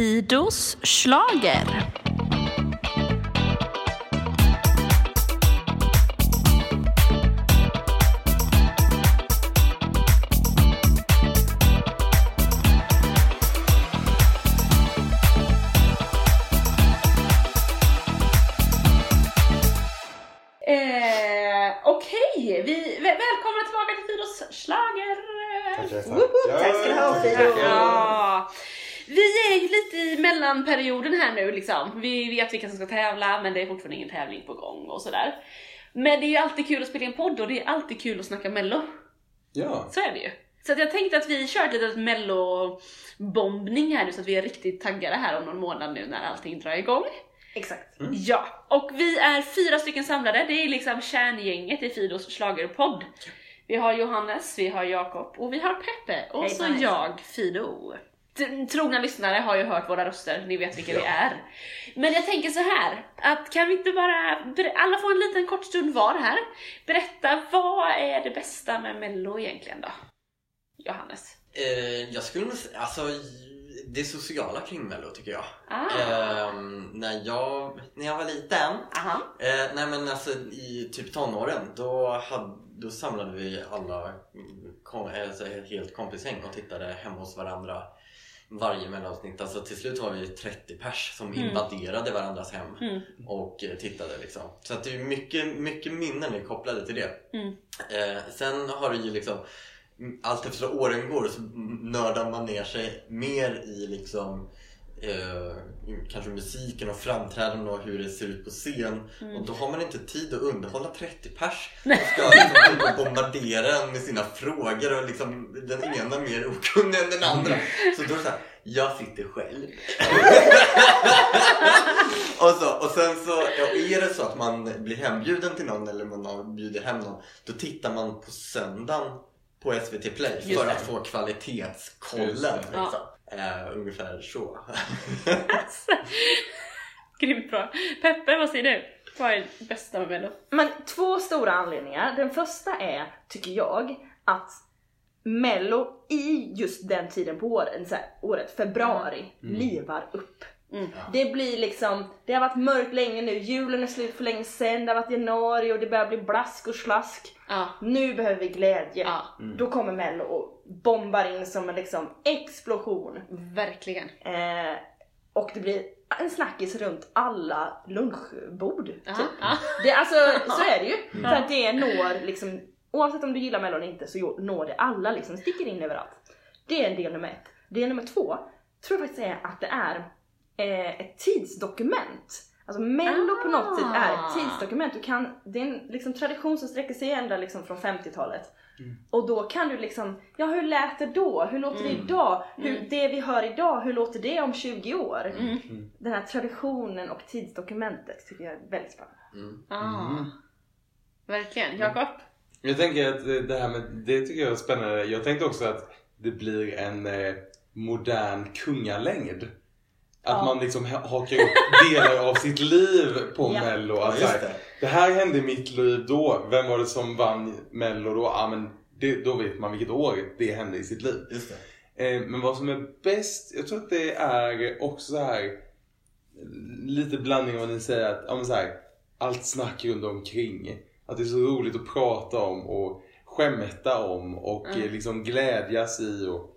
Tidos slager. Mellanperioden här nu liksom. Vi vet vilka som ska tävla men det är fortfarande ingen tävling på gång och sådär. Men det är ju alltid kul att spela in podd och det är alltid kul att snacka mello. Ja. Så är det ju. Så att jag tänkte att vi kör ett litet mello-bombning här nu så att vi är riktigt taggade här om någon månad nu när allting drar igång. Exakt. Ja, och vi är fyra stycken samlade. Det är liksom kärngänget i Fidos schlagerpodd. Vi har Johannes, vi har Jakob och vi har Peppe och Hej, så hej. jag, Fido. Trogna lyssnare har ju hört våra röster, ni vet vilka vi är. Men jag tänker så här, att kan vi inte bara, alla får en liten kort stund var här. Berätta, vad är det bästa med mello egentligen då? Johannes? Eh, jag skulle säga, alltså det sociala kring Mello tycker jag. Ah, Ehm, när, jag när jag var liten, eh, nej men alltså i typ tonåren, då, hade, då samlade vi alla mm, kom, alltså, helt kompisgäng och tittade hemma hos varandra varje mellanavsnitt. Alltså till slut var vi 30 pers som Mm. invaderade varandras hem Mm. och eh, tittade liksom. Så att det är mycket, mycket minnen är kopplade till det. Mm. Eh, sen har det ju liksom allt efter åren går så nördar man ner sig mer i liksom eh, kanske musiken och framträdanden och hur det ser ut på scen Mm. och då har man inte tid att underhålla 30 pers som ska liksom och bombardera en med sina frågor och liksom den ena mer okunnig än den andra så då är det såhär, jag sitter själv och, så, och sen så, ja, är det så att man blir hembjuden till någon eller man har bjudit hem någon då tittar man på söndagen på SVT Play Just för det. att få kvalitetskollen. Just det. Eh, ungefär så. Grymt bra. Peppe, vad säger du? Vad är det bästa med mello? Men två stora anledningar. Den första är, tycker jag, att Mello i just den tiden på året, så här, året februari, livar upp. Mm. Det blir liksom, det har varit mörkt länge nu, julen är slut för länge sedan, det har varit januari och det börjar bli blask och slask. Ja. Nu behöver vi glädje. Ja, Då kommer Mello och bombar in som en liksom explosion. verkligen. Eh, och det blir en snackis runt alla lunchbord. Ja, Typ. ja. Det, alltså, så är det ju. För att det når liksom, oavsett om du gillar Mello eller inte så når det alla liksom, sticker in överallt. Det är en del nummer ett. Del nummer två tror jag faktiskt är att det är eh, ett tidsdokument. Alltså Mello på något sätt är Ah. ett tidsdokument. Du kan, det är en liksom, tradition som sträcker sig ända liksom, från 50-talet. Och då kan du liksom, ja hur lät det då? Hur låter det Mm. idag? Hur, Mm. Det vi hör idag, hur låter det om 20 år? Mm. Den här traditionen och tidsdokumentet tycker jag är väldigt spännande. Mm. Ah. Verkligen. Jakob? Jag tänker att det här med, det tycker jag är spännande. Jag tänkte också att det blir en eh, modern kungalängd. Att Ja. man liksom ha- hakar upp delar av sitt liv på Ja. mello. Att här, det. det här hände i mitt liv då. Vem var det som vann mello då? Ja men det, då vet man vilket år det hände i sitt liv. Just det. Eh, Men vad som är bäst, jag tror att det är också så här lite blandning av vad ni säger att, ja, men så här, allt snack runt omkring. Att det är så roligt att prata om och skämta om och Mm. eh, liksom glädjas i och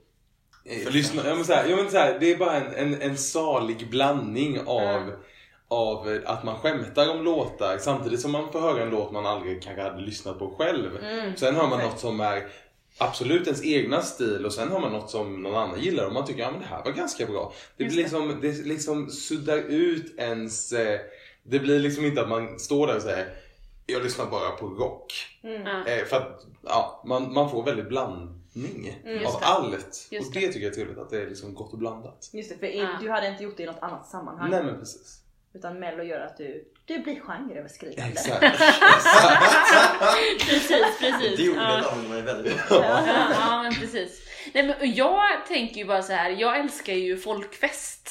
eh, Förstås. lyssna. Ja, men så här, ja, men så här, det är bara en, en, en salig blandning av Mm. av att man skämtar om låtar samtidigt som man får höra en låt man aldrig kanske hade lyssnat på själv. Mm. Sen har man Exakt. något som är absolut ens egna stil och sen har man något som någon annan gillar och man tycker att ja, det här var ganska bra. Det, Just blir liksom, det liksom suddar ut ens... Eh, det blir liksom inte att man står där och säger jag lyssnar bara på rock. Mm. Eh, för att ja, man, man får väldigt blandning Mm, av det. allt. Just och det tycker jag är trevligt att det är liksom gott och blandat. Just det, för i- Ja. du hade inte gjort det i något annat sammanhang. Nej men precis. Utan Mello gör att du, du blir genreöverskridande. Exakt. Precis, precis. Det gjorde Ja. de mig väldigt bra. Ja, ja, men precis. Nej, men jag tänker ju bara så här. jag älskar ju folkfest.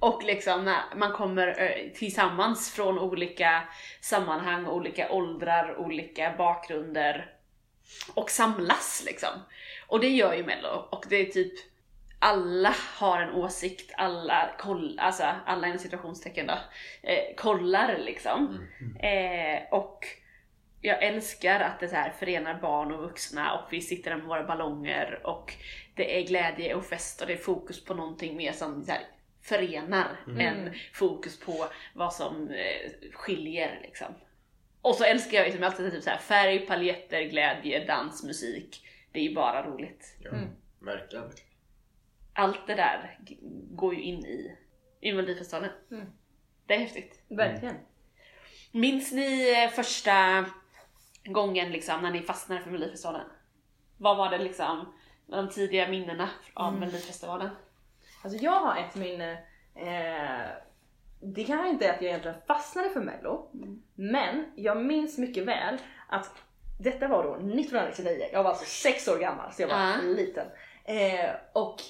Och liksom när man kommer tillsammans från olika sammanhang, olika åldrar, olika bakgrunder och samlas liksom. Och det gör ju Mello. Och det är typ alla har en åsikt, alla koll, alltså alla inom situationstecken då, eh, kollar liksom. Eh, och jag älskar att det så här förenar barn och vuxna. Och vi sitter där med våra ballonger. Och det är glädje och fest. Och det är fokus på någonting mer som så här, förenar än fokus på vad som eh, skiljer liksom. Och så älskar jag liksom alltid typ så här, färg, paljetter, glädje, dans, musik. Det är ju bara roligt. Ja, verkligen. Allt det där går ju in i, i Melodifestivalen. Mm. Det är häftigt. Verkligen. Minns ni eh, första gången liksom när ni fastnade för Melodifestivalen? Vad var det liksom, de tidiga minnena av Melodifestivalen? Alltså jag har ett minne, eh, det kanske inte är att jag egentligen fastnade för mello, men jag minns mycket väl att detta var då 1999, jag var alltså sex år gammal så jag var Ja. liten. Eh, och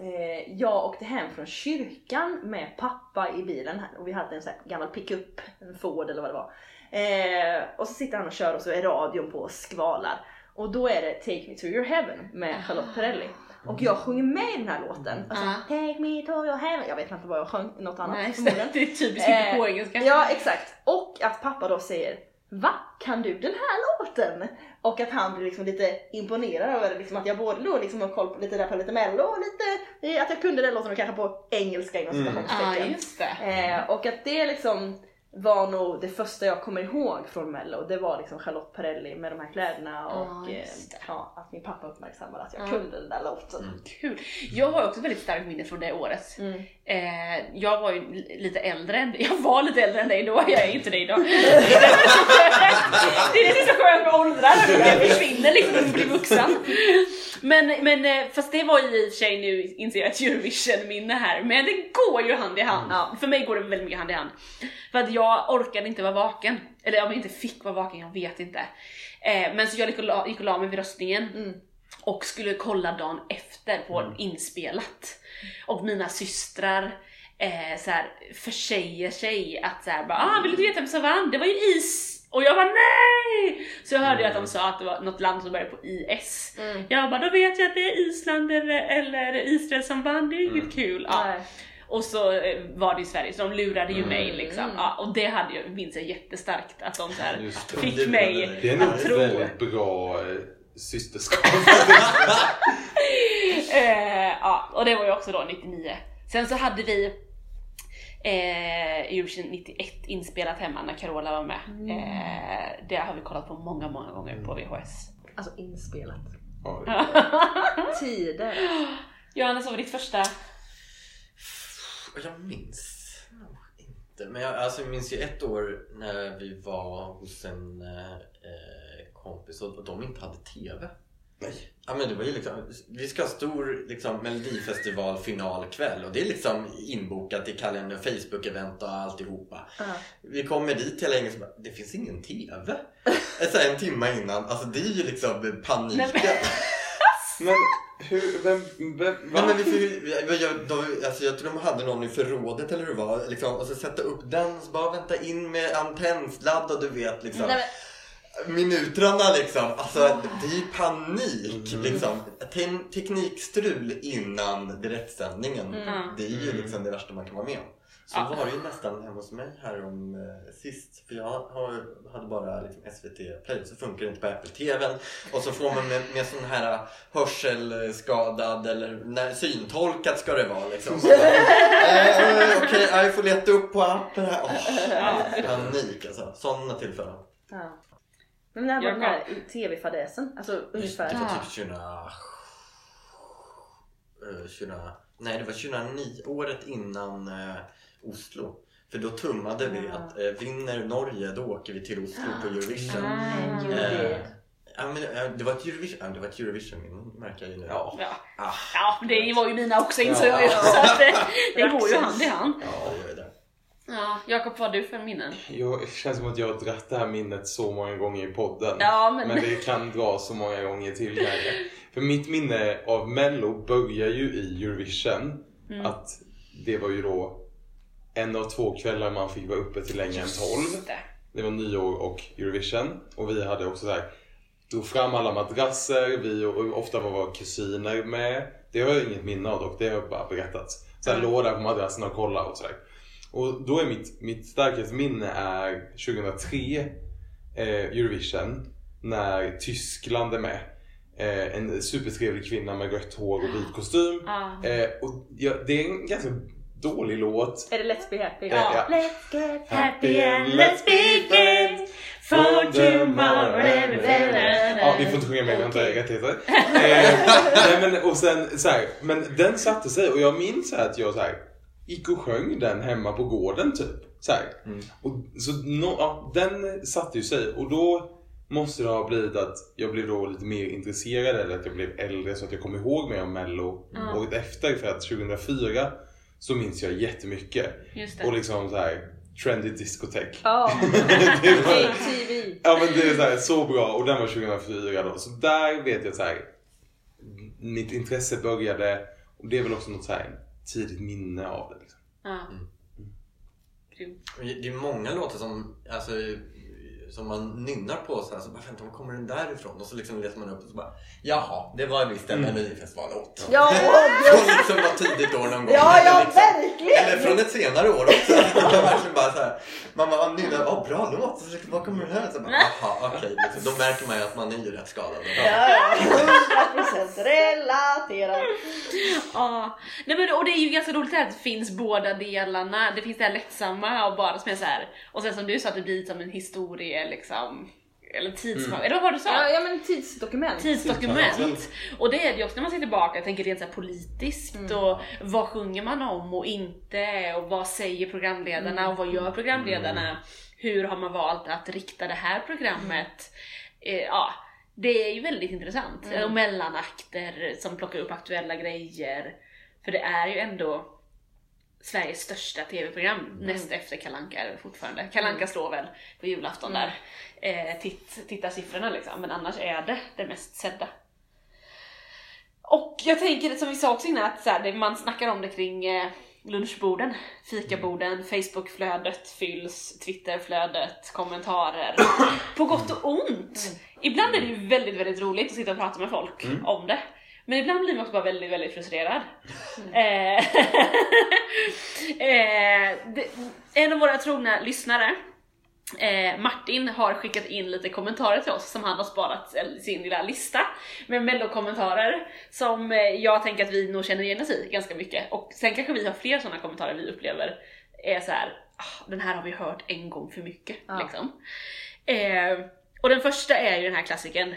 eh, jag åkte hem från kyrkan med pappa i bilen här, och vi hade en sån här gammal pickup, en Ford eller vad det var. Eh, och så sitter han och kör och så är radion på och skvalar. Och då är det Take Me To Your Heaven med Charlotte Perrelli. Och jag sjunger med i den här låten. Alltså, Ja. Take me to your heaven. Jag vet inte vad jag sjöng, något annat Nej, förmodligen. det är typiskt Eh, på engelska. Ja exakt. Och att pappa då säger Va? Kan du den här låten? Och att han blir liksom lite imponerad över liksom att jag både då liksom har koll på lite där på lite mello och lite eh, att jag kunde den låten och kanske på engelska inom Mm. Citationstecken. just det. Eh, och att det liksom var nog det första jag kommer ihåg från mello. Det var liksom Charlotte Perrelli med de här kläderna och det. ja, att min pappa uppmärksammade att jag Ja. kunde den där låten. Kul. Jag har också väldigt starkt minne från det året. Mm. Eh, jag var ju li- lite äldre än Jag var lite äldre än dig då, jag är inte det idag. det är det som är så skönt med åldrar, det försvinner liksom när man blir vuxen. Men, men eh, fast det var ju i och för sig nu, inser jag, ett Eurovision-minne här, men det går ju hand i hand. Ja. För mig går det väldigt mycket hand i hand. För att jag orkade inte vara vaken. Eller om jag inte fick vara vaken, jag vet inte. Eh, men så jag gick och, la, gick och la mig vid röstningen Mm. Och skulle kolla dagen efter på Mm. inspelat. Och mina systrar eh, så här, försäger sig att så här, bara, ah, vill du veta vem som vann? Det var ju is! Och jag var nej! Så jag hörde ju att de sa att det var något land som började på IS. Mm. Jag bara, då vet jag att det är Island eller, eller Israel som vann, det är inget Mm. kul. Ja. Nej. Och så eh, var det i Sverige, så de lurade ju Mm. mig liksom. Mm. Ja, och det hade jag, minns jag jättestarkt, att de så här, fick mig Det är nog att ett tro. väldigt bra eh, systerskap. Eh, ja, och det var ju också då 99. Sen så hade vi eh, Eurovision 91 inspelat hemma när Carola var med. Eh, det har vi kollat på många, många gånger på VHS. Alltså inspelat. Ja, Tider. Johannes, vad var ditt första? Jag minns inte. Men jag, alltså, jag minns ju ett år när vi var hos en eh, kompis och de inte hade TV. Nej. Ja, men det var ju liksom, vi ska ha stor liksom, melodifestival finalkväll och det är liksom inbokat i kalender, Facebook-event och alltihopa. Ja. Vi kommer dit hela gänget och det finns ingen TV. Så här, en timme innan, alltså det är ju liksom panik. Nej, men- Men hur, vem, vem, Nej, men vi, vi, vi, jag, de, alltså jag tror de hade någon i förrådet eller hur det var. Liksom, och så sätta upp den, så bara vänta in med antennsladd och du vet liksom. Nej, Minuterna liksom. Alltså det är ju panik liksom. Te- teknikstrul innan direktsändningen. Mm. Det är ju Mm. liksom det värsta man kan vara med om. Så Ja. var det ju nästan hemma hos mig här om eh, sist. För jag har, hade bara liksom SVT Play så funkar det inte på Apple TVn. Och så får man med, med sån här hörselskadad eller när, syntolkat ska det vara liksom. Bara, eh, eh, Okej, jag får leta upp på appen här. Åh, panik alltså. Sådana tillfällen. Ja. Men när var Jag den här tv-fadäsen? Alltså ungefär. Det var Ja. typ 20... eh, 20... Nej, det var 2009, året innan eh, Oslo. För då tummade vi Ja. att eh, vinner Norge då åker vi till Oslo på Eurovision. Nej, you Eh. Ja, men, eh, det var ett Eurovision, ja, det var ett Eurovision min märker jag ju nu. Ja. Ja, Ah, ja det var ju mina också insåg Ja. jag ju. Så att det, det går ju hand i hand. ja, det var det. Ja, Jakob, vad har du för minnen? Jag, det känns som att jag har dratt det här minnet så många gånger i podden. Ja, men... Men det kan dra så många gånger till kanske. För mitt minne av Mello börjar ju i Eurovision. Mm. Att det var ju då en av två kvällar man fick vara uppe till längre än 12. Just det. Det var nyår och Eurovision. Och vi hade också så här, drog fram alla madrasser, vi och, ofta var våra kusiner med. Det har jag inget minne av dock, det har bara berättats. Så jag Mm. låg där på madrassen och kollade och sådär. Och då är mitt, mitt starkaste minne är 2003 eh, Eurovision när Tyskland är med. Eh, en supertrevlig kvinna med rött hår och vit kostym. Ja. Eh, och ja, det är en ganska dålig låt. Är det Let's Be Happy? Ja. Ja. Let's get Happy and let's be friends for tomorrow. Ja, vi får inte sjunga med, vi har inte rättigheter. Eh, nej, men, och sen, så här, men den satte sig och jag minns att jag så här, gick och sjöng den hemma på gården typ. Så här. Och, så, no, ja, den satte ju sig och då måste det ha blivit att jag blev då lite mer intresserad eller att jag blev äldre så att jag kom ihåg mer om mello året efter för att 2004 så minns jag jättemycket. Just det. Och liksom så här trendy diskotek. Ja, Det var- ATV. Ja men det är så, här, så bra och den var 2004 då. Så där vet jag så här. Mitt intresse började och det är väl också något så här tidigt minne av det. Liksom. Ja. Grymt. Det är många låtar som, alltså, som man nynnar på så, här, så bara vänta, var kommer den där ifrån? Och så liksom läser man upp och så bara jaha, det var visst en Melodifestivallåt. Ja, Från liksom något tidigt år någon gång. ja, Eller ja liksom, verkligen! Eller från ett senare år också. Man verkligen bara så här, man bara nynnar, åh bra låt, så liksom, var kommer den här? Så bara, jaha, okej. Liksom, då märker man ju att man är ju rätt skadad. Ja, ja, 100% relaterat. Ja, nej men och det är ju ganska roligt att det finns båda delarna. Det finns det här lättsamma och bara som är så här. och sen som du sa att det blir som en liksom, eller tidsmak, eller vad var det du sa? Ja, ja men tidsdokument. Tidsdokument. Och det är det ju också när man ser tillbaka, jag tänker rent så här politiskt Mm. och vad sjunger man om och inte och vad säger programledarna och vad gör programledarna? Hur har man valt att rikta det här programmet? Eh, ja, det är ju väldigt intressant. Mm. Och mellanakter som plockar upp aktuella grejer. För det är ju ändå Sveriges största tv-program näst efter Kalanka är det fortfarande. Kalanka slår väl på julafton där eh, titt, tittarsiffrorna liksom, men annars är det det mest sedda. Och jag tänker som vi sa också innan att så här, man snackar om det kring eh, lunchborden, fikaborden, Facebookflödet fylls, Twitterflödet, kommentarer. På gott och ont! Ibland är det ju väldigt, väldigt roligt att sitta och prata med folk om det. Men ibland blir man också bara väldigt, väldigt frustrerad. Eh, eh, det, en av våra trogna lyssnare Eh, Martin har skickat in lite kommentarer till oss som han har sparat i sin lilla lista med mellokommentarer som eh, jag tänker att vi nog känner igen oss i ganska mycket. Och sen kanske vi har fler sådana kommentarer vi upplever är så här, ah, den här har vi hört en gång för mycket. Ja. Liksom. Eh, och den första är ju den här klassiken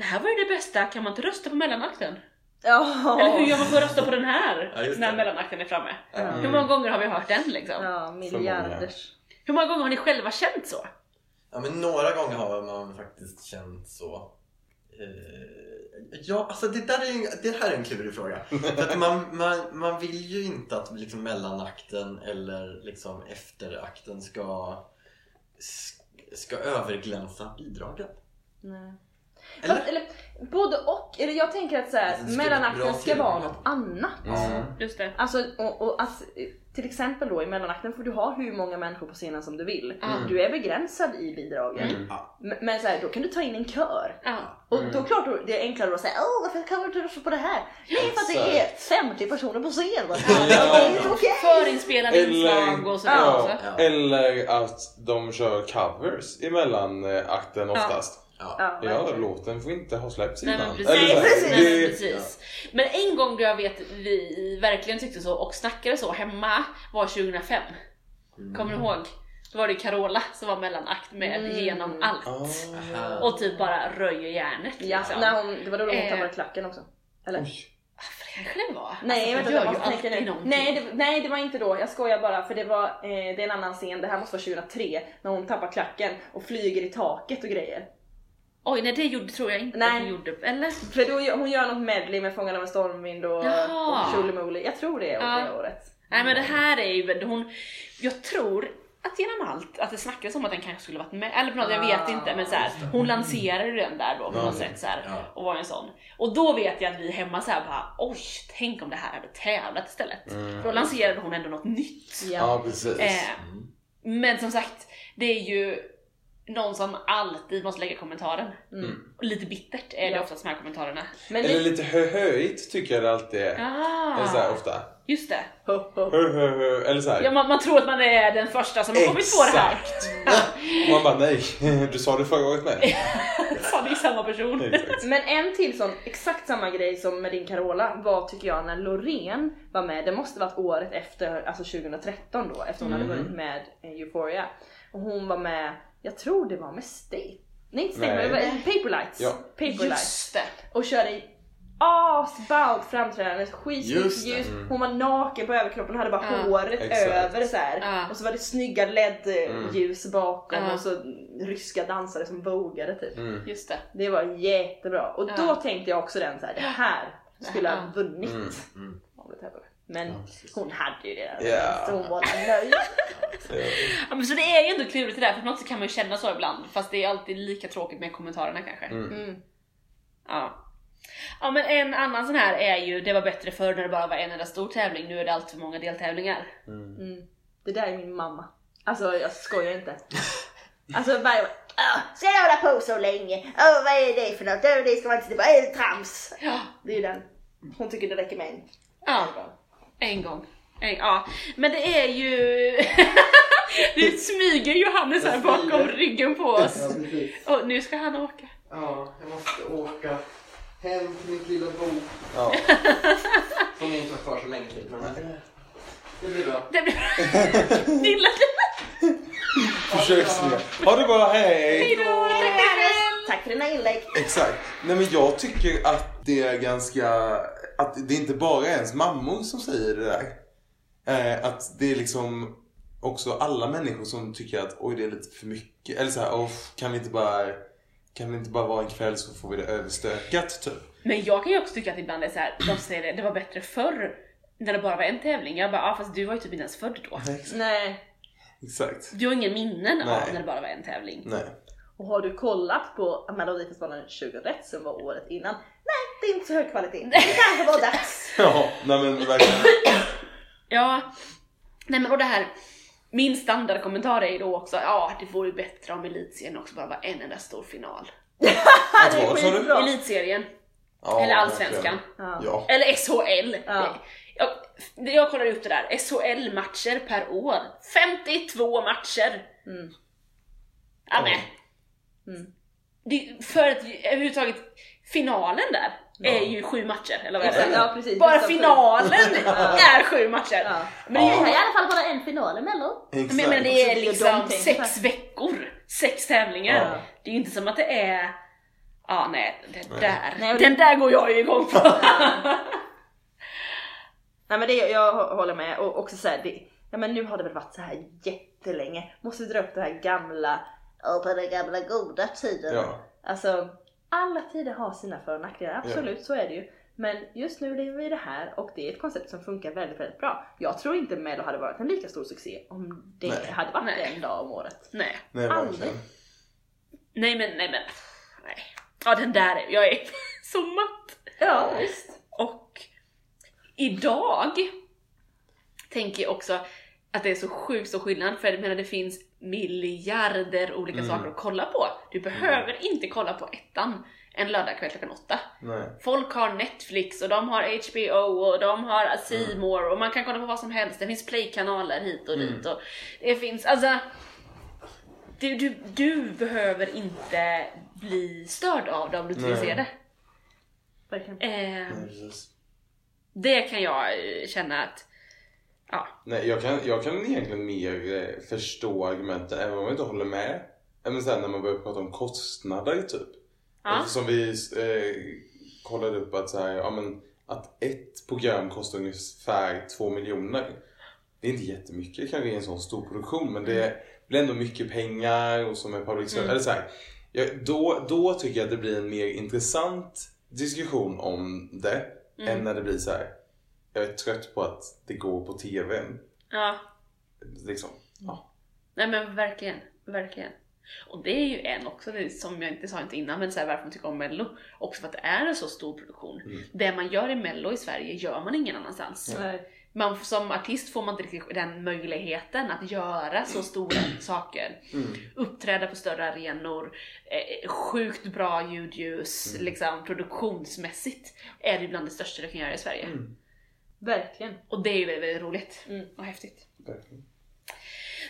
Det här var ju det bästa, kan man inte rösta på mellanakten? Ja. Eller hur gör man för att rösta på den här Ja, när mellanakten är framme? Ja. Hur många gånger har vi hört den liksom? Ja, miljarders. Hur många gånger har ni själva känt så? Ja men några gånger har man faktiskt känt så. Eh, ja, alltså det, där är, det här är en klurig fråga. För att man, man, man vill ju inte att liksom mellanakten eller liksom efterakten ska, ska överglänsa bidragen. Nej. Eller? Fast, eller både och. Eller jag tänker att så här, Alltså, mellanakten ska vara något annat. Mm. Just det. Alltså, och, och att, till exempel då i mellanakten får du ha hur många människor på scenen som du vill. Mm. Du är begränsad i bidragen. Ja. M- Men så här, då kan du ta in en kör. Ja. Och då klart då, det är enklare att säga Åh varför kan rösta på det här? Det är för att det är 50 personer på scen. Va? Det är inte okej. Förinspelade inslag och sådär ja, också. Ja. eller att de kör covers emellan eh, akten oftast. Ja. Ja, Ja, låten får inte ha släppts Nej innan. men precis. Här, precis. Nej, precis. men en gång då jag vet vi verkligen tyckte så och snackade så hemma var 2005. Kommer du ihåg? Då var det Carola som var mellanakt med Mm. genom allt. Aha. Och typ bara röjer järnet Ja, liksom. när hon, det var då hon Eh. tappade klacken också. Eller? Oj. Ah, för det kanske det var. Nej, alltså, vänta, det gör jag ju alltid nu. någonting. Nej det, nej, det var inte då. Jag skojar bara för det var eh, det är en annan scen. Det här måste vara 2003 när hon tappar klacken och flyger i taket och grejer. Oj, nej det gjorde, tror jag inte Nej. att hon gjorde. Eller? För då gör- hon gör något medley med Fångarna en stormvind och, Jaha. och Tjolimoly. Jag tror det är Ja. det året. Nej men det här är ju hon, jag tror att genom allt, att det snackades om att den kanske skulle varit med, eller på något, jag vet Ah, inte men så här, hon lanserade den där då på något sätt så här, Ja. och var en sån. Och då vet jag att vi hemma så här bara oj, tänk om det här hade tävlat istället. För då lanserade hon ändå något nytt. Ja, precis. Eh, men som sagt, det är ju någon som alltid måste lägga kommentaren. Och lite bittert är det Ja. oftast de här kommentarerna. Men Eller det... lite höhöjt tycker jag det alltid är. Eller så här, Ah, ofta. just det. Ho, ho. Hö, hö, hö. Eller så här. Ja, man, man tror att man är den första som har kommit på det här. Och man bara nej, du sa det förra året med. Fan, det är samma person. Exakt. Men en till sån exakt samma grej som med din Carola var tycker jag när Loreen var med, det måste varit året efter, alltså 2013 då, efter hon hade Mm. vunnit med eh, Euphoria. Och hon var med, jag tror det var med State, nej inte State, Nej. men det var Paperlights. Ja. Paperlights. Just det. Och körde i asballt framträdande, skitsnyggt ljus. Mm. Hon var naken på överkroppen, hade bara Ja. håret Exakt. över så här. Ja. Och så var det snygga LED-ljus bakom Ja. och så ryska dansare som vågade typ. Mm. Just det. Det var jättebra. Och då tänkte jag också den så här, det här skulle ha vunnit. Mm. Mm. om det tävlar. Men Ja, hon hade ju det där. Ja. Så hon var nöjd. Ja, men så det är ju ändå klurigt det där, för på något sätt kan man ju känna så ibland. Fast det är alltid lika tråkigt med kommentarerna kanske. Mm. Mm. Ja. Ja men en annan sån här är ju, det var bättre förr när det bara var en enda stor tävling, nu är det allt för många deltävlingar. Mm. Det där är min mamma. Alltså jag skojar inte. Alltså varje gång. "Ah, Ska jag hålla på så länge? Åh vad är det för något? Åh, det ska man inte, det bara är trams. Ja. Det är ju den. Hon tycker det räcker med en. Ja, en gång. En, ja. Men det är ju... nu smyger Johannes här bakom ryggen på oss. precis. Och nu ska han åka. Ja, jag måste åka hem till mitt lilla bo. Ja. Som inte var kvar så länge till. Men det blir bra. Det blir... Lilla... Försöksningar. Ha det bra, hej! Hejdå! Tack för dina inlägg. Exakt. Nej men jag tycker att det är ganska, att det inte bara är ens mammor som säger det där. Eh, att det är liksom också alla människor som tycker att oj det är lite för mycket. Eller så här, "Åh, kan vi inte bara, kan det inte bara vara en kväll så får vi det överstökat typ. Men jag kan ju också tycka att ibland är så här, de säger det, det var bättre förr när det bara var en tävling. Jag bara, ja fast du var ju typ inte ens född då. Nej. Exakt. Du har ingen minnen av Nej. när det bara var en tävling. Nej. Och har du kollat på Melodifestivalen 2001 som var året innan? Nej, det är inte så hög kvalitet. Det kanske var dags. Ja, nej men verkligen. Ja, nej men och det här, min standardkommentar är ju då också, ja det vore ju bättre om elitserien också bara var en enda stor final. Vad sa du? skitbra. Elitserien, Ja, eller allsvenskan, Ja. Eller SHL. Ja. Jag, jag kollade upp det där, SHL-matcher per år, 52 matcher! Mm. Ja, men. Mm. Det, för att överhuvudtaget, finalen där Ja. är ju sju matcher, eller vad är det? ja precis. Bara finalen är sju matcher! Ja. Men det är i alla fall bara en final i mello. Exakt. Men, men det är liksom de sex veckor, sex tävlingar. Ja. Det är ju inte som att det är, ja nej, den där, Nej, den där går jag ju igång på. Nej men det, jag hå- håller med och också såhär, ja men nu har det väl varit så här jättelänge. Måste vi dra upp det här gamla, och på den gamla goda tiden. Ja. Alltså, alla tider har sina för och nackdelar, absolut så är det ju. Men just nu lever vi i det här och det är ett koncept som funkar väldigt, väldigt bra. Jag tror inte Mello hade varit en lika stor succé om det Nej. hade varit Nej. en dag om året. nej, Nej Aldrig. nej men, nej men, nej. Ja den där, är- jag är så matt. Ja, visst. Och idag tänker jag också att det är så sjukt stor skillnad för jag menar det finns miljarder olika Mm. saker att kolla på. Du behöver inte kolla på ettan en lördagkväll klockan åtta. Nej. Folk har Netflix och de har HBO och de har Mm. C More och man kan kolla på vad som helst. Det finns playkanaler hit och Mm. dit och det finns, alltså du, du, du behöver inte bli störd av det om du inte vill se det. Verkligen. Eh, det kan jag känna att, ja. Nej, jag kan, jag kan egentligen mer eh, förstå argumenten även om jag inte håller med. Men sen när man börjar prata om kostnader typ. ja. Eftersom vi eh, kollade upp att, så här, ja, men, att ett program kostar ungefär två miljoner. Det är inte jättemycket kanske i en sån stor produktion men det blir ändå mycket pengar och som är public service. Mm. Eller så här, ja, då, då tycker jag att det blir en mer intressant diskussion om det Mm. än när det blir så här. Jag är trött på att det går på TV. ja. Liksom. Ja. Nej men verkligen, verkligen. Och det är ju en också, som jag inte sa inte innan, men så här, varför man tycker om mello. Också för att det är en så stor produktion. Mm. Det man gör i mello i Sverige gör man ingen annanstans. Nej. man, som artist får man inte riktigt den möjligheten att göra så stora saker. Mm. Uppträda på större arenor, eh, sjukt bra ljudljus, Mm. liksom produktionsmässigt är det bland det största du kan göra i Sverige. Verkligen. Och det är ju väldigt, väldigt roligt Mm. och häftigt. Verkligen.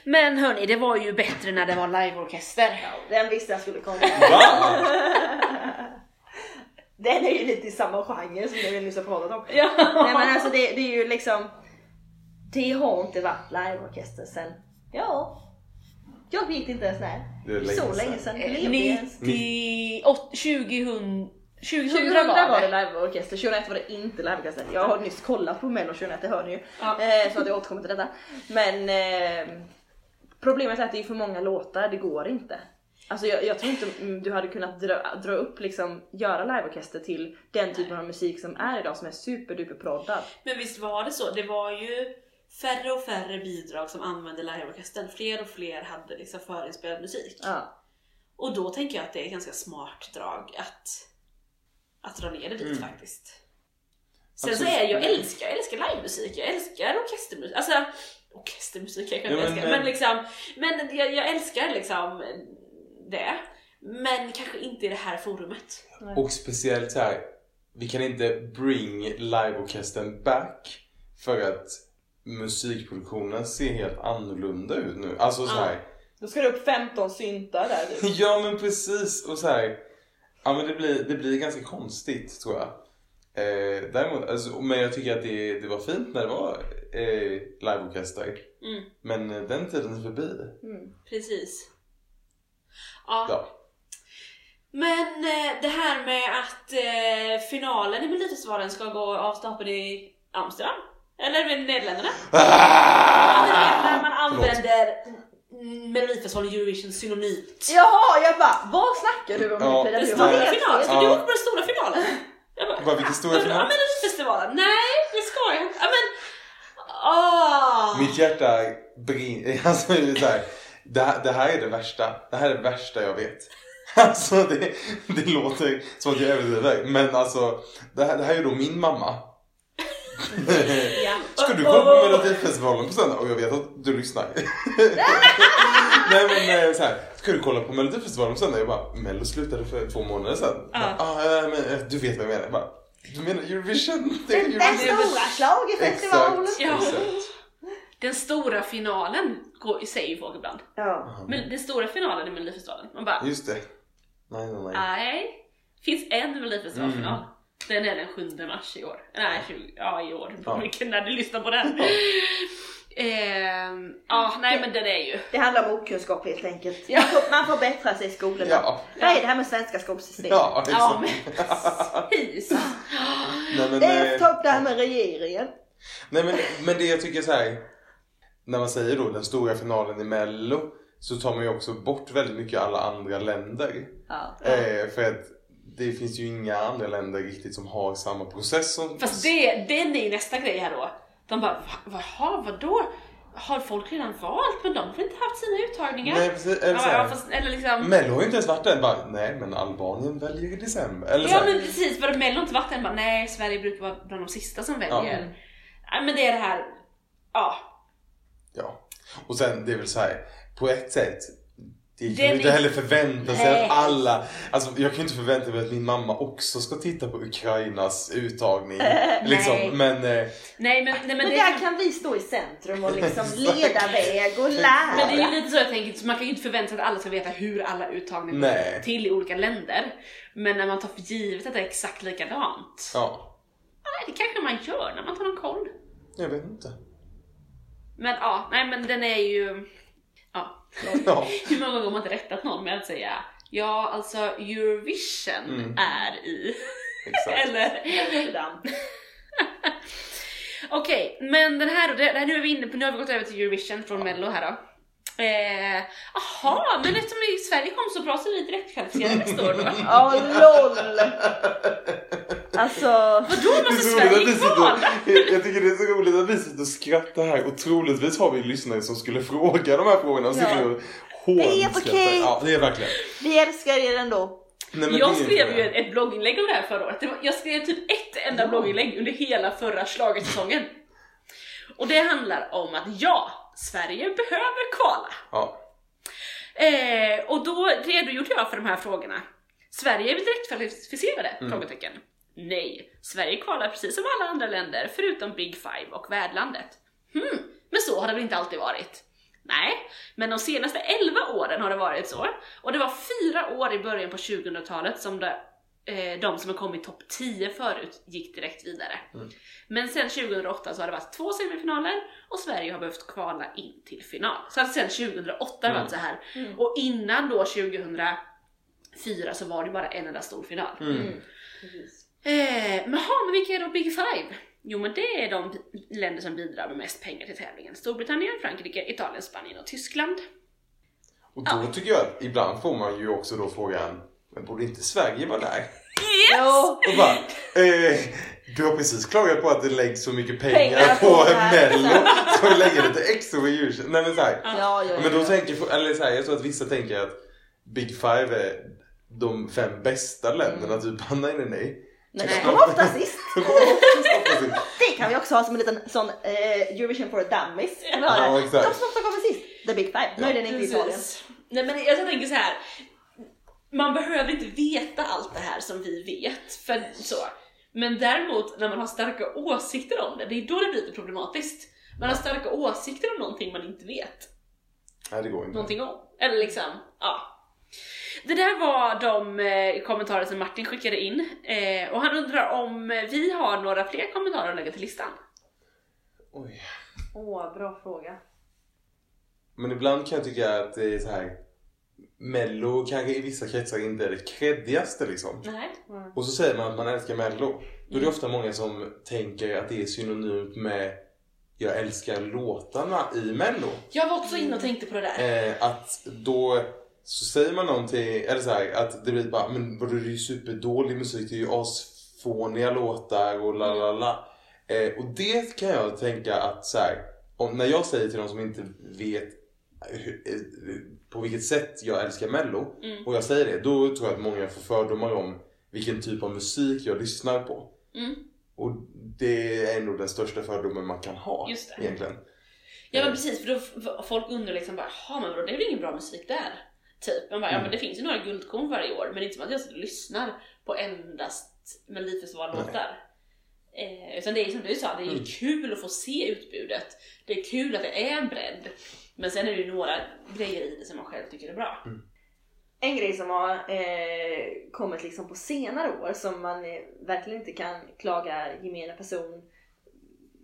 Men hörni, det var ju bättre när det var liveorkester. Den visste jag skulle komma. Den är ju lite i samma genre som det vi nyss har pratat om. Ja. Nej men alltså det, det är ju liksom Det har inte varit liveorkester sen, ja Jag vet inte ens när. Det är länge Så sedan. länge sedan. Ens? 98, 2000, 2000, 2000 var det. var det liveorkester, 2001 var det inte liveorkester. Jag har nyss kollat på Mello 2001, det hör ni ju. Ja. Eh, så att jag återkommer till detta. Men eh, problemet är att det är för många låtar, det går inte. Alltså jag, jag tror inte mm, du hade kunnat dra, dra upp liksom, göra liveorkester till den typen av musik som är idag som är superduper proddad. Men visst var det så? Det var ju färre och färre bidrag som använde liveorkestern. Fler och fler hade liksom förinspelad musik. Ja. Och då tänker jag att det är ett ganska smart drag att, att dra ner det dit Mm. faktiskt. Sen Absolut. så är jag älskar, jag älskar livemusik, jag älskar orkestermusik. Alltså orkestermusik jag kan Ja, inte men, älska. eh, Men liksom, men jag, jag älskar liksom det. Men kanske inte i det här forumet. Och speciellt så här, vi kan inte bring liveorkestern back för att musikproduktionen ser helt annorlunda ut nu. Alltså så här, Då ska det upp 15 syntar där ja men precis och så här, ja men det blir, det blir ganska konstigt tror jag. Eh, däremot, alltså, men jag tycker att det, det var fint när det var eh, liveorkester. Mm, Men eh, den tiden är förbi. precis. Ja. Ja. Men eh, det här med att eh, finalen i Melodifestivalen ska gå av stapeln i Amsterdam? Eller Nederländerna? Ah! När man använder mm, Melodifestivalen Eurovision synonymt. Jaha, jag bara, vad snackar du om Ja. nu Frida? Den stora finalen, ska du åka på den stora finalen? Jag bara, Vad, vilken stora final? Ja, Melodifestivalen? Nej, det ska jag inte. Ja, men... Ah. Mitt hjärta brinner. Alltså, det, är så här, det, här, det här är det värsta. Det här är det värsta jag vet. Alltså det, det låter som att jag överdriver. Men alltså, det här, det här är då min mamma. Ja. Ska du komma på Melodifestivalen på söndag? Och jag vet att du lyssnar. Nej men eh, så här, ska du kolla på Melodifestivalen på söndag? Jag bara, Mello slutade för två månader sedan. Ja. Ah, men eh, du vet vad jag menar. Jag bara, du menar Eurovision? Det är Den stora schlagerfestivalen. Exakt, Ja. exakt. Den stora finalen går, säger folk ibland. Ja. Men den stora finalen i Melodifestivalen, man bara Just det. Nej, nej, nej. nej. Finns en Melodifestivalfinal. Mm. Den är den 7 mars i år. Nej, 20, ja i år. Ja. Vilken när du lyssnar på den. Ehm, ja, nej men den är ju. Det handlar om okunskap helt enkelt. Ja. Man, får, man får bättra sig i skolorna. Ja. Vad är det här med svenska skolsystemet? Ja, Ja exakt. men precis. Nej, men, Det är eh, ta upp det här med regeringen. Nej men, men det jag tycker så här. När man säger då den stora finalen i mello så tar man ju också bort väldigt mycket alla andra länder. Ja. Eh, för att det finns ju inga andra länder riktigt som har samma process som... Fast det, den är ju nästa grej här då. De bara, "Va- jaha vadå? Har folk redan valt men de har inte haft sina uttagningar? Nej precis, eller ja, ja, fast, eller liksom, Mello har ju inte ens varit där. Bara, nej men Albanien väljer i december. Eller ja men precis, vadå Mello inte varit än? Bara, Nej, Sverige brukar vara bland de sista som väljer. Nej men det är det här, ja. Ja. Och sen det är väl så här, på ett sätt. Det kan inte heller förvänta sig Nej. att alla, alltså jag kan ju inte förvänta mig att min mamma också ska titta på Ukrainas uttagning. liksom. nej. Men eh, Nej men, nej, men, Men det, där kan vi stå i centrum och liksom leda väg och lära. men det är ju lite så jag tänker, så man kan ju inte förvänta sig att alla ska veta hur alla uttagningar går till i olika länder. Men när man tar för givet att det är exakt likadant, ja, nej, det kanske man gör när man tar någon koll. jag vet inte. Men ja, nej men den är ju... Ja. Hur många gånger har man inte rättat någon med att säga Ja, alltså Eurovision Mm. är i... Eller? Amsterdam. Okej, men den här då, det, här, nu är vi inne på, nu har vi gått över till Eurovision från Mello här då. Eh, Jaha, men eftersom vi i Sverige kom så bra så är vi direkt kvalificerade nästa år då. Ja, LOL! Alltså, Vadå, måste Sverige kvala? sitter, jag tycker det är så roligt att vi sitter och skrattar här och troligtvis har vi lyssnare som skulle fråga de här frågorna och sitter Ja. och Det är helt okej. Ja, det är verkligen. vi älskar er ändå. Nej, men Jag skrev ju ett, blogginlägg om det här förra året. Var, jag skrev typ ett enda blogginlägg under hela förra schlagersäsongen. Och det handlar om att ja, Sverige behöver kvala. Ja. Eh, och då redogjorde jag för de här frågorna. Sverige är vi direkt kvalificerade? Frågetecken. Nej, Sverige kvalar precis som alla andra länder förutom Big Five och värdlandet. Hmm, men så har det väl inte alltid varit? Nej, men de senaste 11 åren har det varit så. Och det var fyra år i början på 2000-talet som det, eh, de som har kommit topp 10 förut gick direkt vidare. Men sen 2008 så har det varit två semifinaler och Sverige har behövt kvala in till final. Så att sen 2008 har det varit så här. Och innan då 2004 så var det bara en enda stor final. Mm. Eh, men, ha, men vilka är då Big Five? Jo men det är de länder som bidrar med mest pengar till tävlingen. Storbritannien, Frankrike, Italien, Spanien och Tyskland. Och då tycker jag att ibland får man ju också då frågan, men borde inte Sverige vara där? Jo! Och bara, eh, du har precis klagat på att det läggs så mycket pengar, Pengar på, på. Mello. Ska vi lägga lite extra på Eurovision? Nej men såhär. Ja, ja, ja. Men då tänker, eller så här, jag tror att vissa tänker att Big Five är de fem bästa länderna, typ Hanna är det nej? Nej, Nej. de kommer ofta sist. Det kan vi också ha som en liten sån eh, Eurovision for dummies. Ja, exakt. De som ofta kommer sist. The Big Five. Möjligen inte Italien. Nej men jag tänker så här. Man behöver inte veta allt det här som vi vet. För så. Men däremot när man har starka åsikter om det, det är då det blir lite problematiskt. Man har starka åsikter om någonting man inte vet Nej det går inte. någonting om. Eller liksom, ja. Det där var de eh, kommentarer som Martin skickade in. Eh, och han undrar om vi har några fler kommentarer att lägga till listan. Oj. Åh, bra fråga. Men ibland kan jag tycka att det är så här. Mello kanske i vissa kretsar inte är det creddigaste liksom. Nej. Och så säger man att man älskar Mello. Då är det ofta många som tänker att det är synonymt med jag älskar låtarna i Mello. Jag var också inne och tänkte på det där. Eh, att då så säger man någonting, eller så här, att det blir bara men vadå det är ju superdålig musik, det är ju asfåniga låtar och la la la. Eh, och det kan jag tänka att så här, om, när jag säger till någon som inte vet eh, på vilket sätt jag älskar mello Mm. och jag säger det, då tror jag att många får fördomar om vilken typ av musik jag lyssnar på. Mm. Och det är nog den största fördomen man kan ha egentligen. Ja men precis, för då folk undrar liksom bara, jaha men vadå, det är väl ingen bra musik där? Typ. Man bara, ja men det finns ju några guldkorn varje år, men det är inte som att jag sitter och lyssnar på endast Melodifestivallåtar. Eh, utan det är som du sa, det är ju kul att få se utbudet. Det är kul att det är en bredd. Men sen är det ju några grejer i det som man själv tycker är bra. En grej som har eh, kommit liksom på senare år som man eh, verkligen inte kan klaga gemene person,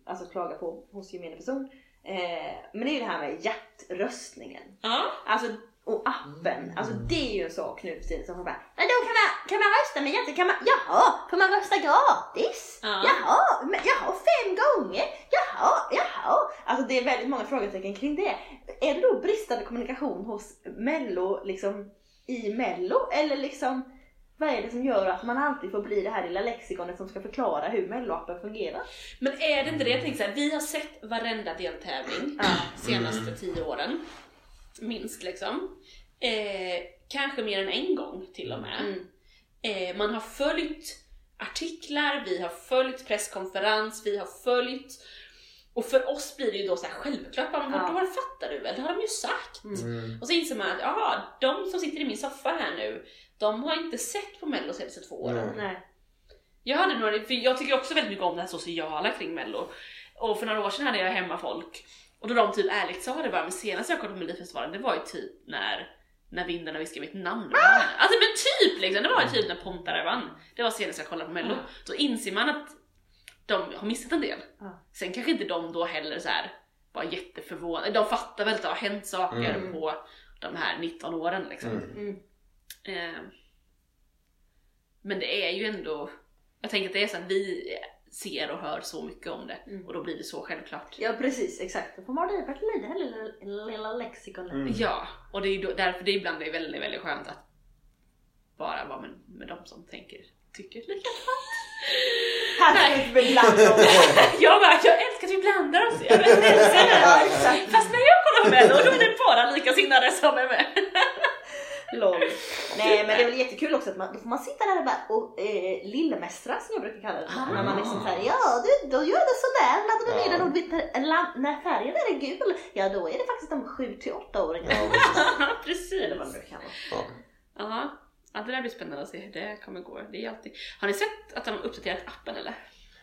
alltså klaga på hos gemene person. Eh, men det är ju det här med hjärtröstningen. Ja. Alltså, och appen. Alltså det är ju en sak nu för tiden som bara Men då kan man, kan man rösta med hjärtat? Kan man, jaha, får man rösta gratis? Ja. Jaha, men, jaha, fem gånger? Jaha, jaha. Alltså det är väldigt många frågetecken kring det. Är det då bristande kommunikation hos Mello, liksom i Mello? Eller liksom vad är det som gör att man alltid får bli det här lilla lexikonet som ska förklara hur Mello-appen fungerar? Men är det inte det jag tänkte såhär, vi har sett varenda deltävling Ja. senaste tio åren. Minst liksom. Eh, kanske mer än en gång till och med. Mm. Eh, man har följt artiklar, vi har följt presskonferens, vi har följt och för oss blir det ju då så här självklart, bara, men Ja. det fattar du väl? Det har de ju sagt. Mm. Och så inser man att jaha, de som sitter i min soffa här nu, de har inte sett på Mello de senaste två åren. Nej. Nej. Jag hade några, för jag tycker också väldigt mycket om det här sociala kring mello. Och för några år sedan hade jag hemma folk och då de typ ärligt sa det bara, men senast jag kollade på Melodifestivalen det var ju typ när när vindarna viskar mitt namn. Alltså men typ liksom, det var ju typ när Pontare vann. Det var senast jag kollade på mello. Då inser man att de har missat en del. Sen kanske inte de då heller så här var jätteförvånade. De fattar väl att det har hänt saker Mm. på de här 19 åren liksom. Mm. Mm. Eh, men det är ju ändå, jag tänker att det är så att vi ser och hör så mycket om det Mm. och då blir det så självklart. Ja precis, exakt. Då får man till det här lilla, lilla lexikonet. Mm. Ja, och det är då, därför det är ibland det är väldigt, väldigt skönt att bara vara med, med de som tänker, tycker likadant. Här ska vi blanda oss. Jag bara, jag älskar att vi blandar oss. Jag vet, älskar det. Fast när jag kollar på Mello då är det bara likasinnade som är med. Lol. Nej men det är väl jättekul kul också att man, då får man sitta där och, bara, och eh, lillmästra som jag brukar kalla det. Ah. När man liksom säger ja du, då gör det sådär, laddar du ner den och vet- la- när färgen där är gul, ja då är det faktiskt de 7 till 8 åringarna. Ja, precis. Eller vad det kan vara. Ja. Det där blir spännande att se hur det kommer gå. Det är alltid... Har ni sett att de har uppdaterat appen eller?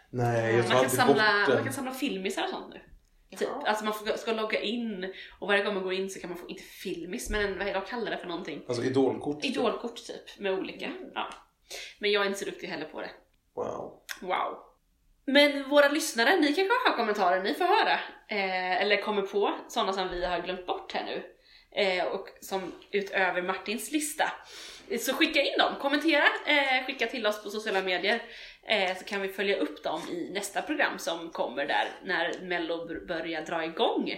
Nej, jag tar Man kan, samla, bort man kan samla filmisar och sånt nu. Typ. Alltså man får, ska logga in och varje gång man går in så kan man få, inte filmis, men en, vad vad kallar det för någonting? Alltså idolkort. Idolkort typ, med olika. Ja. Men jag är inte så duktig heller på det. Wow. Wow. Men våra lyssnare, ni kanske har kommentarer ni får höra. Eh, eller kommer på sådana som vi har glömt bort här nu. Eh, och som utöver Martins lista. Så skicka in dem, kommentera, eh, skicka till oss på sociala medier. Eh, så kan vi följa upp dem i nästa program som kommer där när mello börjar dra igång.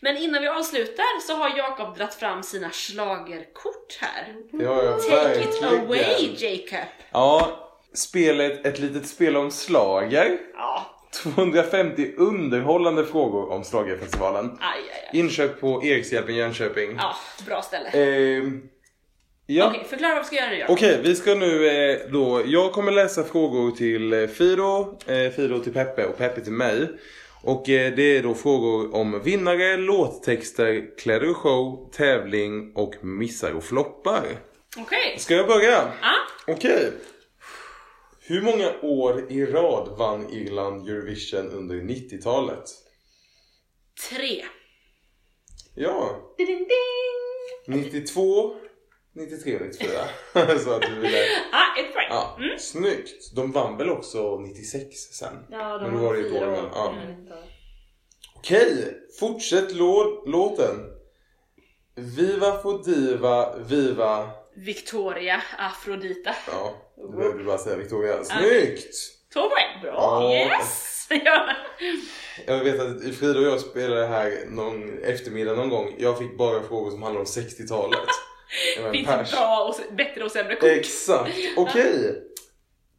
Men innan vi avslutar så har Jakob dratt fram sina schlagerkort här. Det har jag Take it away Jacob! Ja, spelet Ett litet spel om slager. Ja, 250 underhållande frågor om aj. Inköp på Erikshjälpen Jönköping. Ja, bra ställe. Ehm, ja. Okej, förklara vad vi ska göra nu. Okej, vi ska nu eh, då, jag kommer läsa frågor till eh, Fido, eh, Fido till Peppe och Peppe till mig. Och eh, det är då frågor om vinnare, låttexter, kläder och show, tävling och missar och floppar. Okej. Ska jag börja? Ja. Okej. Hur många år i rad vann Irland Eurovision under 90-talet? Tre. Ja, ding, ding. 92, 93 och 94. Så att du ville... Ah, ett poäng. Ja, snyggt. De vann väl också 96 sen? Ja, Men de då var det ett år ja. Mm. Okej, fortsätt lå- låten. Viva Fodiva, Viva... Victoria Afrodita. Ja, du behövde bara säga Victoria. Snyggt! Två poäng. Bra. Ja. Yes! Ja. Jag vet att Frida och jag spelade här någon eftermiddag någon gång. Jag fick bara frågor som handlade om 60-talet. Det Finns pers. bra och bättre och sämre kort? Exakt, okej.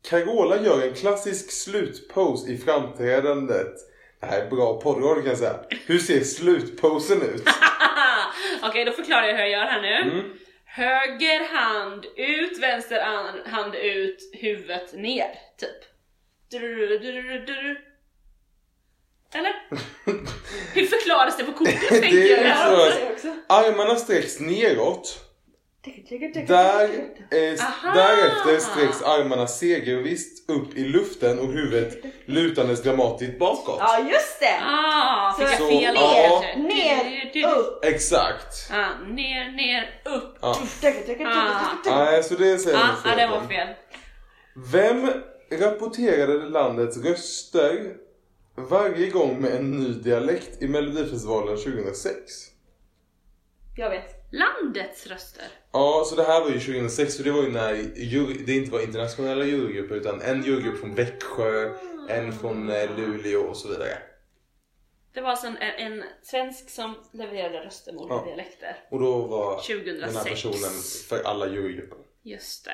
Carola gör en klassisk slutpose i framträdandet. Det här är bra poddradio kan jag säga. Hur ser slutposen ut? Okej, då förklarar jag hur jag gör här nu. Mm. Höger hand ut, vänster an- hand ut, huvudet ner, typ. Eller? Hur förklaras det på kortet Det är Jag också. armarna sträcks neråt. Där, eh, därefter sträcks armarna segervisst upp i luften och huvudet lutandes dramatiskt bakåt. Ja just det! Ah, fick jag Så, fel ja. Ner, Du- du- upp. Exakt. Ah, ner, ner, upp. Ja. Ah. Nej, så det säger Ah, ah, det var fel. Vem rapporterade landets röster varje gång med en ny dialekt i Melodifestivalen 2006? Jag vet. Landets röster. Ja, så det här var ju 2006 för det var ju när jury, det inte var internationella jurygrupper utan en jurygrupp från Växjö, en från eh, Luleå och så vidare. Det var alltså en, en svensk som levererade röster mot Ja. dialekter. Och då var 2006. den här personen för alla jurygrupper. Just det.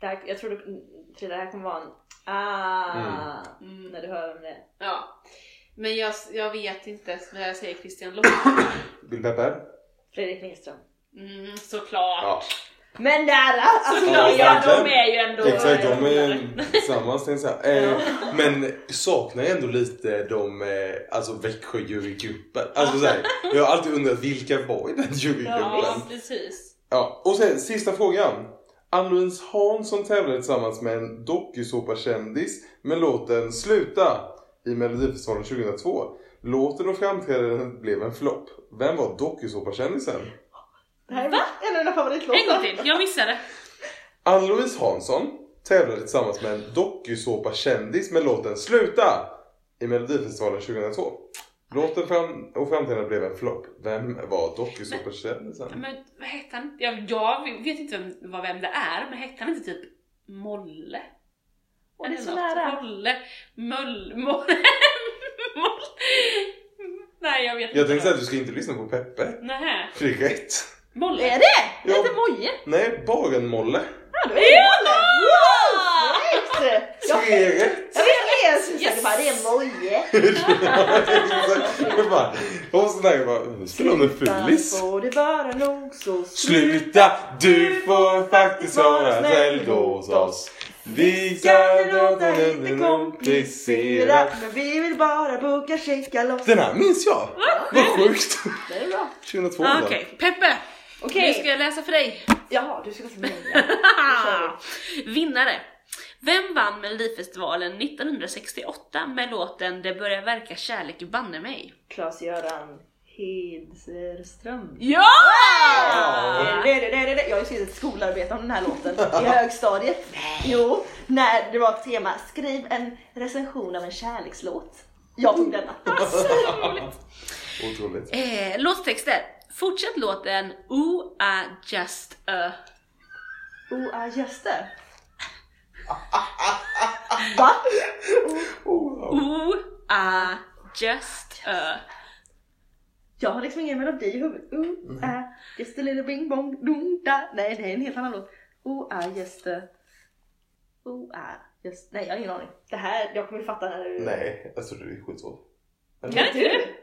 Det här, jag tror du, Frida, det här kommer vara en ah, Mm. när du hör om det. Ja. Men jag, jag vet inte när jag säger Christian Lok. Bill Peppe? Fredrik Lindström. Mm, såklart. Ja. Men nära! Alltså, Ja, ja, de är ju ändå... Exakt, de är tillsammans tänkte jag säga. Eh, Men saknar jag ändå lite de, eh, alltså Växjö jurygruppen. Alltså så här, jag har alltid undrat vilka var i den jurygruppen? Ja, precis. Ja, och sen sista frågan. Ann-Louise Hansson tävlade tillsammans med en dokusåpakändis med låten Sluta i Melodifestivalen 2002. Låten och framträdandet blev en flopp. Vem var dokusåpakändisen? Det här är en av mina favoritlåtar. En gång till, jag missade. Ann-Louise Hansson tävlade tillsammans med en dokusåpakändis med låten Sluta i Melodifestivalen 2002. Låten fram och framträdandet blev en flopp. Vem var dokusåpakändisen? Men vad hette han? Jag, jag vet inte vem, vad, vem det är, men hette han inte typ Molle? Åh, det är så något. nära. Molle, Möll, Molle, Moll. Nej jag vet inte. Jag tänkte säga att du ska inte lyssna på Peppe. Nähä. För det är rätt. Molle? Är det? Ja. Heter Moje? Nej, Barenmolle. Ja, då är det Molle! Wow! Jag Tre rätt. jag vet är jag säker på. Det är Moje. Jag bara, och så där jag bara, spelar hon en fullis? får det vara nog så Sluta, du får faktiskt vara snäll hos oss. Vi kan låta det bli komplicerat. Men vi vill bara boka checka loss. Den här minns jag. Vad sjukt. Det är bra. 2002 Ah. Okej, Peppe! Okej. Nu ska jag läsa för dig. Jaha, du ska läsa media. kör Vinnare. Vem vann Melodifestivalen 1968 med låten Det börjar verka kärlek banne mig? Klas-Göran Hedström. Ja! Det, det, det, det, det. Jag har ju skrivit ett skolarbete om den här låten i högstadiet. Jo, när det var ett tema skriv en recension av en kärlekslåt. Jag tog denna. Otroligt. Eh, låttexter. Fortsätt låten Ooh I just a... Oh, ah, just det. Va? Oh. Ooh I just a... Jag har liksom ingen melodi i huvudet. Oh, ah, just a little bing bong dong da. Nej, det är en helt annan låt. Oh, ah, just a... Oh, ah, just... Nej, jag har ingen aning. Det här, jag kommer ju fatta när du... Nej, jag trodde det är skitsvårt. Kan inte du?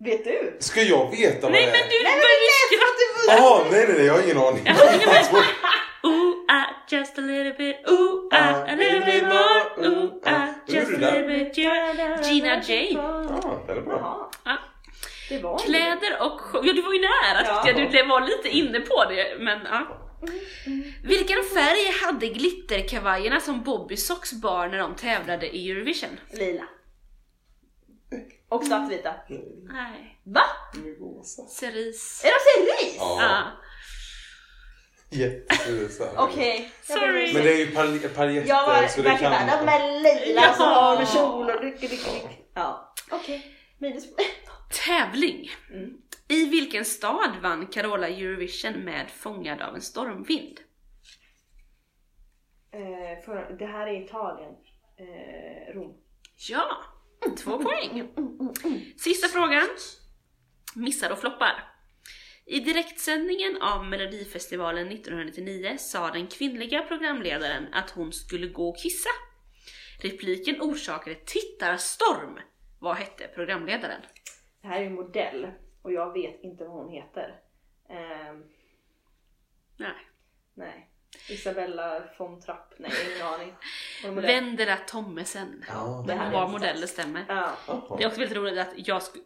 Du? Vet du? Ska jag veta vad Nej det men är? du Nej, men börjar läs skratta! att du Jaha, nej nej nej, jag har ingen aning. Ooh I just a little bit, ooh I a little bit more, ooh I just a little bit yeah. Gina J. Ja, den är bra. Kläder och show. Ja du var ju nära Ja. tyckte jag. Du var lite inne på det men ja. Vilken färg hade glitterkavajerna som Bobby Socks bar när de tävlade i Eurovision? Lila. Och svartvita. Nej, Va? Rosa. cerise. Är de cerise? Ja, så här. Okej. jag Sorry. Men det är ju pal- paljetter Jag var så det verkligen kan... bara, de är lila Ja. som har med kjol och ryck, ryck, ryck. Ja, okej. Minus. Tävling. Mm. I vilken stad vann Carola Eurovision med Fångad av en stormvind? Eh, för, det här är Italien. Eh, Rom. Ja, två poäng. Sista frågan. Missar och floppar. I direktsändningen av Melodifestivalen 1999 sa den kvinnliga programledaren att hon skulle gå och kissa. Repliken orsakade tittarstorm. Vad hette programledaren? Det här är en modell och jag vet inte vad hon heter. Ehm, Nej. nej. Isabella von Trapp. Nej, ingen aning. Vendela Tommesen. Ja. Det här var modell, det stämmer. Ja. Det är också väldigt roligt att jag sk-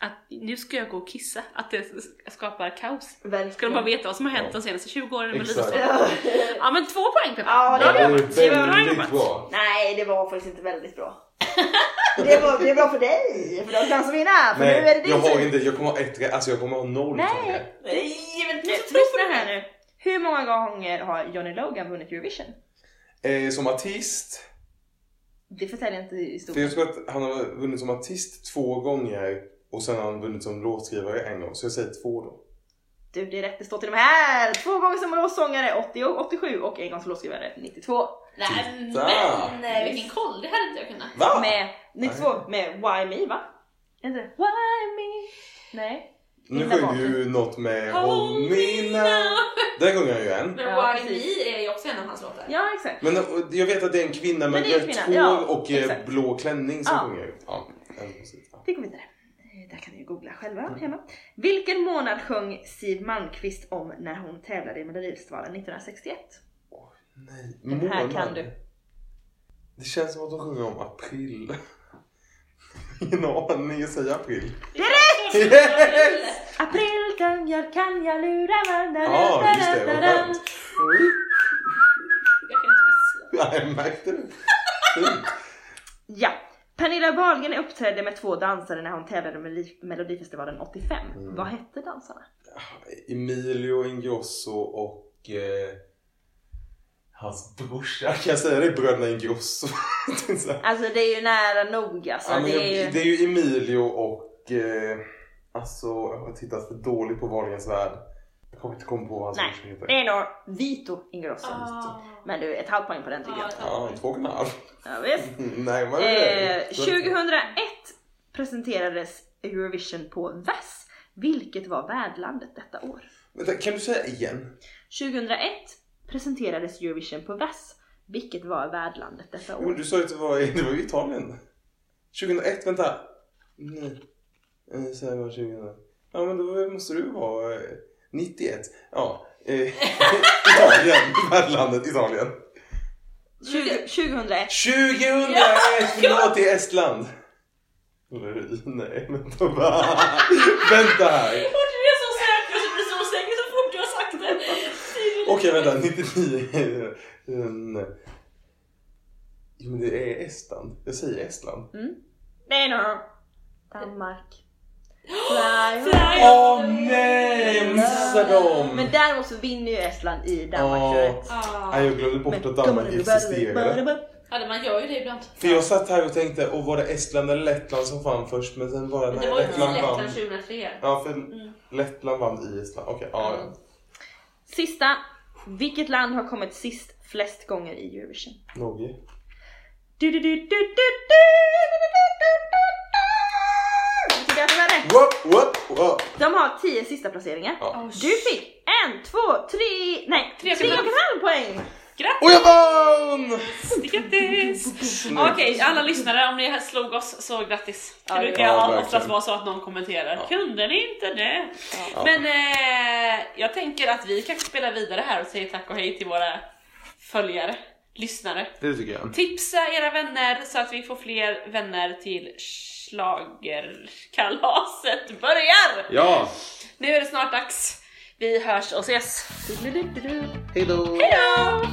att nu ska jag gå och kissa, att det skapar kaos. Verkligen. Ska de bara veta vad som har hänt de senaste 20 åren med Exakt. Melodifestivalen? Ja. Ja men två poäng Peppe! Ja, det Bra Det var bra väldigt jobbat! bra. Nej, det var faktiskt inte väldigt bra. Det, var, det är bra för dig, för du har chans att vinna. För nu är det Nej, din jag har inte, jag kommer ha ett alltså jag kommer ha noll Nej. Nej, men tro på det här nu. Hur många gånger har Johnny Logan vunnit Eurovision? Eh, som artist, Det förtäljer inte för jag historien. tror att han har vunnit som artist två gånger och sen har han vunnit som låtskrivare en gång, så jag säger två då. Du, det är rätt. Det står till och med här. Två gånger som låtsångare 80 och 87 och en gång som låtskrivare 92. Nej Titta. men eh, vilken koll, det hade inte jag kunnat. Va? Med 92 med Why Me va? Är inte det? Why Me? Nej. Nu sjöng du ju något med Håll me now. Den sjunger han ju en. Men Ja, Why precis. Me är ju också en av hans låtar. Ja exakt. Men jag vet att det är en kvinna med Men det är en rött kvinna, hår ja, och eh, exakt. blå klänning som Ja. sjunger. Ja. Vi går vidare. Eh, Där kan ni ju googla själva hemma. Vilken månad sjöng Siw Malmkvist om när hon tävlade i Melodifestivalen 1961? Nej, Den här månad. kan du. Det känns som att de sjunger om april. Ingen aning, säger april. Det är rätt! Yes! April kan jag, kan jag lura varandra. Ja, just det, vad skönt. Jag kan inte vissla. Ja, jag märkte det. Ja. Pernilla Wahlgren uppträdde med två dansare när hon tävlade med Melodi- Melodifestivalen 85. Mm. Vad hette dansarna? Emilio Ingrosso och eh, hans brorsa. Kan jag säga det? Bröderna Ingrosso. Alltså det är ju nära nog alltså. ja, det är ju... det är ju Emilio och eh, alltså jag har tittat för dåligt på Wahlgrens värld. Jag kommer inte komma på vad hans Nej, brorsa heter. det är nog Vito Ingrosso. Ah. Men du, ett halvt poäng på den tycker jag. Ja, två och en halv. Ja, visst. Nej, men Eh, 2001 presenterades Eurovision på VAS. Vilket var värdlandet detta år? Vänta, kan du säga igen? 2001 presenterades Eurovision på VAS. Vilket var värdlandet detta Men år? du sa ju att det var, det var Italien. 2001, vänta. Nej. Eh, Så här var 2000. Ja men då måste du vara eh, 91. Ja. Eh, Italien. Värdlandet Italien. 20, 2001. 2001! Förlåt, det är Estland. Nej, vänta va? Vänta här. Du är så säker så blir så säker så fort du har sagt det. Okej, vänta. 99. Mm. Jo, men det är Estland. Jag säger Estland. Nej, no. Danmark. Fly. Fly. Åh nej, jag missade dem! Men däremot så vinner ju Estland i Danmark. 21. Ah. Jag glömde bort att Danmark existerade. Ja, man gör ju det ibland. För jag satt här och tänkte, och var det Estland eller Lettland som vann först? Men sen var det, nej, det var Lettland vann. Lettland 2003. Ja, för Lettland vann i Estland. Okej, ja, ja. Sista. Vilket land har kommit sist flest gånger i Eurovision? Norge. Du, du, du, du, du, du, rätt. Whoop, whoop, whoop. De har 10 sista placeringar. Ja. Du fick en, två, tre, nej, Tre tre och en och en halv poäng. Grattis! Och jag vann! Grattis! Okej, alla lyssnare, om ni slog oss så grattis. Det Ja, brukar ja, ja, verkligen. oftast vara så att någon kommenterar. Kunde ni inte det? Men eh, jag tänker att vi kanske spelar vidare här och säger tack och hej till våra följare, lyssnare. Det tycker jag. Tipsa era vänner så att vi får fler vänner till schlagerkalaset börjar! Ja! Nu är det snart dags. Vi hörs och ses. Hejdå! Hejdå!